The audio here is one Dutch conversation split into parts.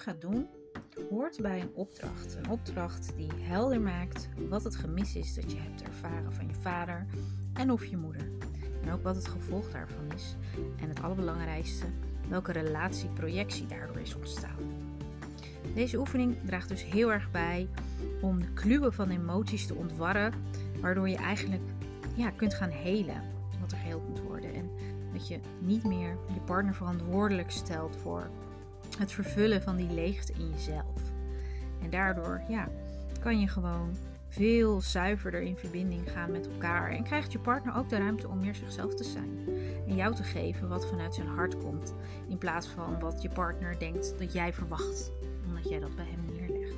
gaat doen, hoort bij een opdracht. Een opdracht die helder maakt wat het gemis is dat je hebt ervaren van je vader en of je moeder. En ook wat het gevolg daarvan is. En het allerbelangrijkste, welke relatieprojectie daardoor is ontstaan. Deze oefening draagt dus heel erg bij om de kluwen van emoties te ontwarren, waardoor je eigenlijk ja, kunt gaan helen wat er geheeld moet worden. En dat je niet meer je partner verantwoordelijk stelt voor het vervullen van die leegte in jezelf. En daardoor ja, kan je gewoon veel zuiverder in verbinding gaan met elkaar. En krijgt je partner ook de ruimte om meer zichzelf te zijn. En jou te geven wat vanuit zijn hart komt. In plaats van wat je partner denkt dat jij verwacht. Omdat jij dat bij hem neerlegt.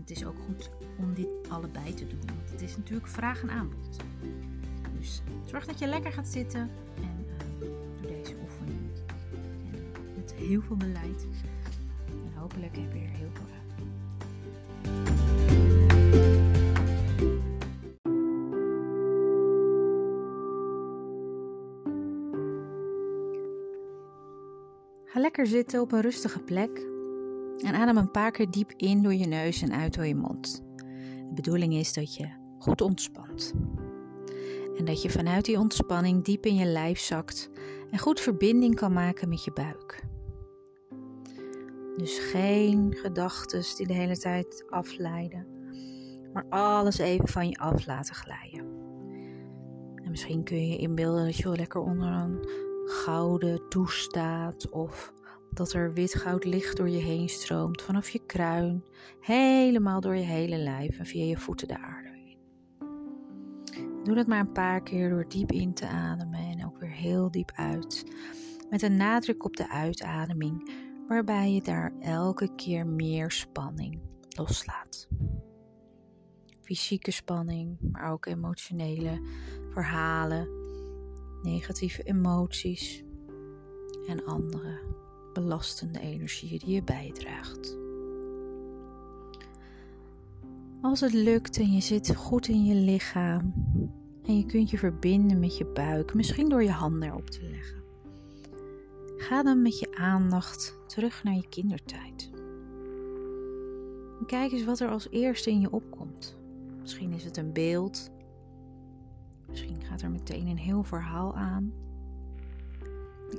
Het is ook goed om dit allebei te doen. Want het is natuurlijk vraag en aanbod. Dus zorg dat je lekker gaat zitten. En heel veel beleid. En hopelijk heb je er heel veel aan. Ga lekker zitten op een rustige plek en adem een paar keer diep in door je neus en uit door je mond. De bedoeling is dat je goed ontspant. En dat je vanuit die ontspanning diep in je lijf zakt en goed verbinding kan maken met je buik. Dus geen gedachten die de hele tijd afleiden, maar alles even van je af laten glijden. En misschien kun je inbeelden dat je wel lekker onder een gouden douche staat of dat er wit goud licht door je heen stroomt vanaf je kruin, helemaal door je hele lijf en via je voeten de aarde in. Doe dat maar een paar keer door diep in te ademen en ook weer heel diep uit. Met een nadruk op de uitademing, waarbij je daar elke keer meer spanning loslaat. Fysieke spanning, maar ook emotionele verhalen, negatieve emoties en andere belastende energieën die je bijdraagt. Als het lukt en je zit goed in je lichaam en je kunt je verbinden met je buik, misschien door je handen erop te leggen. Ga dan met je aandacht terug naar je kindertijd. Kijk eens wat er als eerste in je opkomt. Misschien is het een beeld. Misschien gaat er meteen een heel verhaal aan.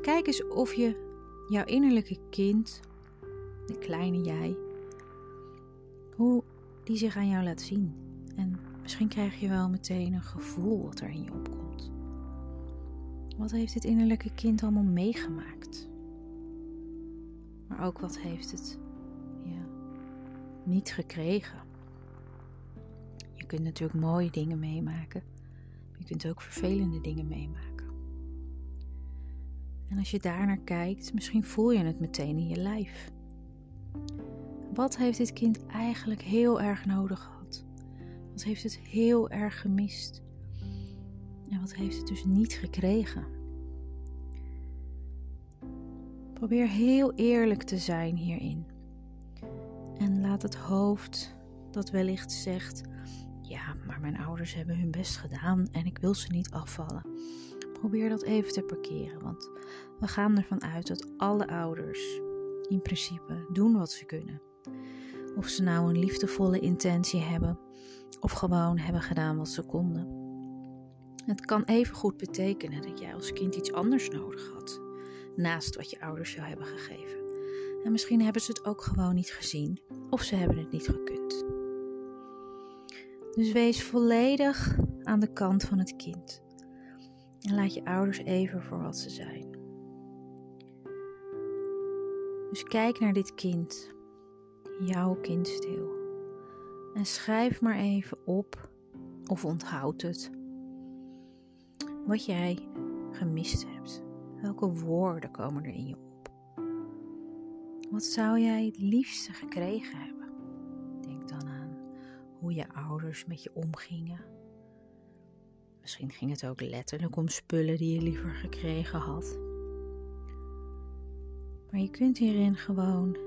kijk eens of je jouw innerlijke kind, de kleine jij, hoe die zich aan jou laat zien. En misschien krijg je wel meteen een gevoel wat er in je opkomt. Wat heeft dit innerlijke kind allemaal meegemaakt? Maar ook wat heeft het ja, niet gekregen? Je kunt natuurlijk mooie dingen meemaken. Je kunt ook vervelende dingen meemaken. En als je daar naar kijkt, misschien voel je het meteen in je lijf. Wat heeft dit kind eigenlijk heel erg nodig gehad? Wat heeft het heel erg gemist? En wat heeft het dus niet gekregen? Probeer heel eerlijk te zijn hierin. En laat het hoofd dat wellicht zegt: Ja, maar mijn ouders hebben hun best gedaan en ik wil ze niet afvallen probeer dat even te parkeren. Want we gaan ervan uit dat alle ouders in principe doen wat ze kunnen. Of ze nou een liefdevolle intentie hebben of gewoon hebben gedaan wat ze konden. Het kan even goed betekenen dat jij als kind iets anders nodig had, naast wat je ouders jou hebben gegeven. En misschien hebben ze het ook gewoon niet gezien of ze hebben het niet gekund. Dus wees volledig aan de kant van het kind. En laat je ouders even voor wat ze zijn. Dus kijk naar dit kind, jouw kind stil. En schrijf maar even op of onthoud het. Wat jij gemist hebt. Welke woorden komen er in je op? Wat zou jij het liefste gekregen hebben? Denk dan aan hoe je ouders met je omgingen Misschien ging het ook letterlijk om spullen die je liever gekregen had. Maar je kunt hierin gewoon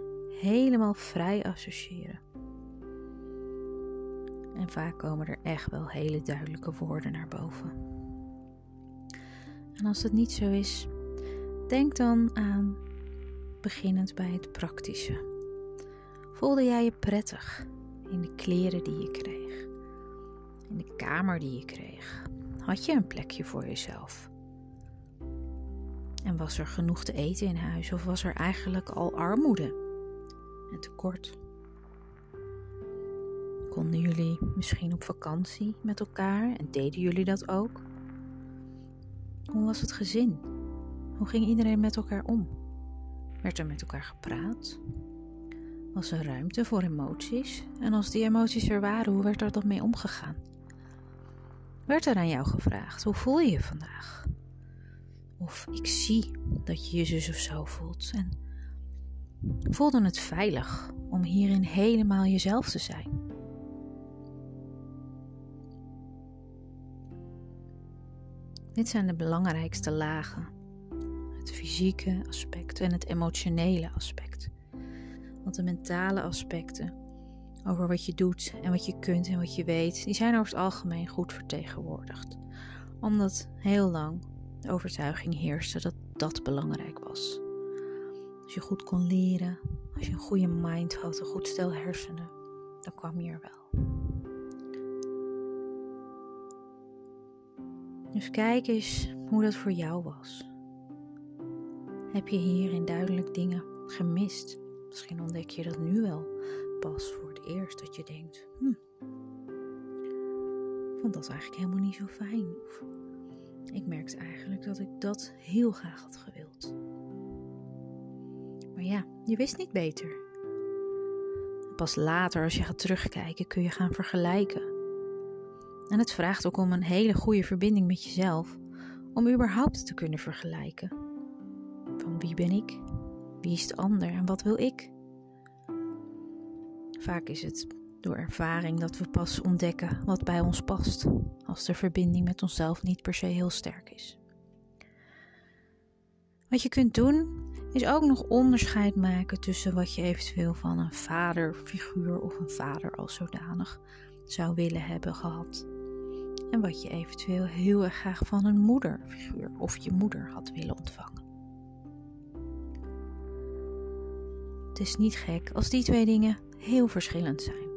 helemaal vrij associëren. En vaak komen er echt wel hele duidelijke woorden naar boven. En als het niet zo is, denk dan aan beginnend bij het praktische. Voelde jij je prettig in de kleren die je kreeg? In de kamer die je kreeg? Had je een plekje voor jezelf? En was er genoeg te eten in huis of was er eigenlijk al armoede en tekort? Konden jullie misschien op vakantie met elkaar en deden jullie dat ook? Hoe was het gezin? Hoe ging iedereen met elkaar om? Werd er met elkaar gepraat? Was er ruimte voor emoties? En als die emoties er waren, hoe werd er dan mee omgegaan? Werd er aan jou gevraagd: hoe voel je je vandaag? Of ik zie dat je je zus of zo voelt. En voelde het veilig om hierin helemaal jezelf te zijn? Dit zijn de belangrijkste lagen: het fysieke aspect en het emotionele aspect. Want de mentale aspecten over wat je doet en wat je kunt en wat je weet, die zijn over het algemeen goed vertegenwoordigd. Omdat heel lang de overtuiging heerste dat dat belangrijk was. Als je goed kon leren, als je een goede mind had, een goed stel hersenen, dan kwam je er wel. Dus kijk eens hoe dat voor jou was. Heb je hierin duidelijk dingen gemist? Misschien ontdek je dat nu wel pas voor het eerst dat je denkt: hm, vond dat eigenlijk helemaal niet zo fijn. Ik merkte eigenlijk dat ik dat heel graag had gewild. Maar ja, je wist niet beter. Pas later, als je gaat terugkijken, kun je gaan vergelijken. En het vraagt ook om een hele goede verbinding met jezelf om überhaupt te kunnen vergelijken. Van wie ben ik? Wie is de ander en wat wil ik? Vaak is het door ervaring dat we pas ontdekken wat bij ons past, als de verbinding met onszelf niet per se heel sterk is. Wat je kunt doen, is ook nog onderscheid maken tussen wat je eventueel van een vaderfiguur of een vader als zodanig zou willen hebben gehad. En wat je eventueel heel erg graag van een moederfiguur of je moeder had willen ontvangen. Het is niet gek als die twee dingen heel verschillend zijn.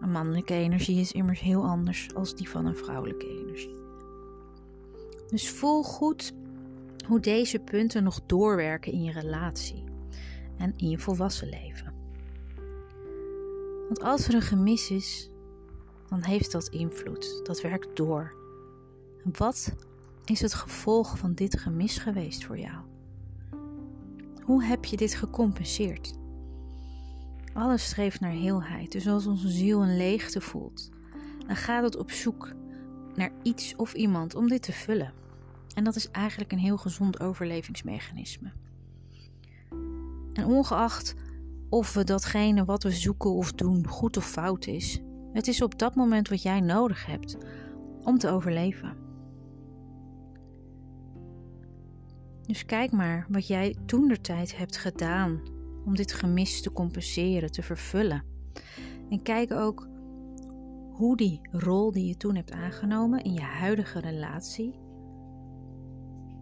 Een mannelijke energie is immers heel anders als die van een vrouwelijke energie. Dus voel goed hoe deze punten nog doorwerken in je relatie en in je volwassen leven. Want als er een gemis is, dan heeft dat invloed. Dat werkt door. Wat is het gevolg van dit gemis geweest voor jou? Hoe heb je dit gecompenseerd? Alles streeft naar heelheid. Dus als onze ziel een leegte voelt, dan gaat het op zoek naar iets of iemand om dit te vullen. En dat is eigenlijk een heel gezond overlevingsmechanisme. En ongeacht of we datgene wat we zoeken of doen goed of fout is, het is op dat moment wat jij nodig hebt om te overleven. Dus kijk maar wat jij toen de tijd hebt gedaan om dit gemis te compenseren, te vervullen. En kijk ook hoe die rol die je toen hebt aangenomen in je huidige relatie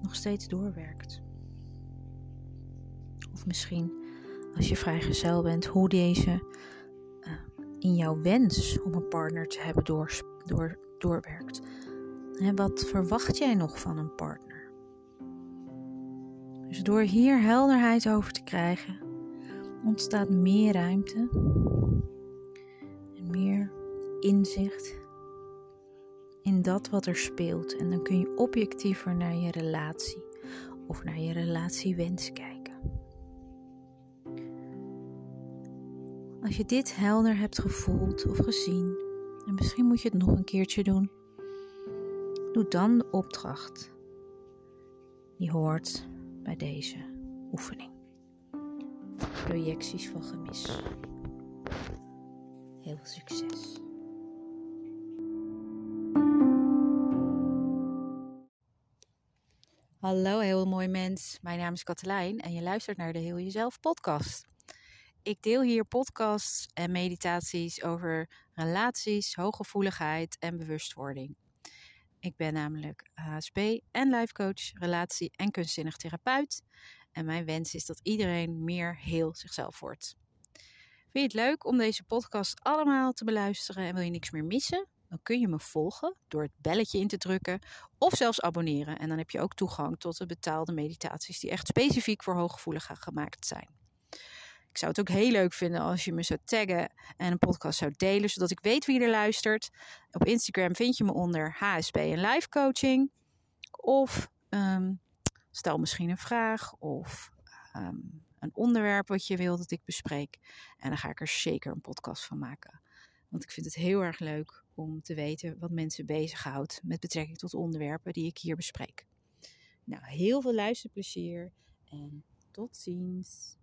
nog steeds doorwerkt. Of misschien als je vrijgezel bent, hoe deze in jouw wens om een partner te hebben door, door, doorwerkt. Hè, wat verwacht jij nog van een partner? Dus door hier helderheid over te krijgen, ontstaat meer ruimte en meer inzicht in dat wat er speelt. En dan kun je objectiever naar je relatie of naar je relatiewens kijken. Als je dit helder hebt gevoeld of gezien, en misschien moet je het nog een keertje doen, doe dan de opdracht die hoort bij deze oefening projecties van gemis. Heel veel succes. Hallo, heel mooi mens. Mijn naam is Katelijn en je luistert naar de Heel Jezelf podcast. Ik deel hier podcasts en meditaties over relaties, hooggevoeligheid en bewustwording. Ik ben namelijk HSP en life coach, relatie- en kunstzinnig therapeut. En mijn wens is dat iedereen meer heel zichzelf wordt. je het leuk om deze podcast allemaal te beluisteren en wil je niks meer missen? Dan kun je me volgen door het belletje in te drukken of zelfs abonneren. En dan heb je ook toegang tot de betaalde meditaties die echt specifiek voor hooggevoeligen gemaakt zijn. Ik zou het ook heel leuk vinden als je me zou taggen en een podcast zou delen, zodat ik weet wie er luistert. Op Instagram vind je me onder HSP en Life Coaching. Of ehm, stel misschien een vraag of ehm, een onderwerp wat je wil dat ik bespreek. En dan ga ik er zeker een podcast van maken. Want ik vind het heel erg leuk om te weten wat mensen bezighoudt met betrekking tot onderwerpen die ik hier bespreek. Nou, heel veel luisterplezier en tot ziens.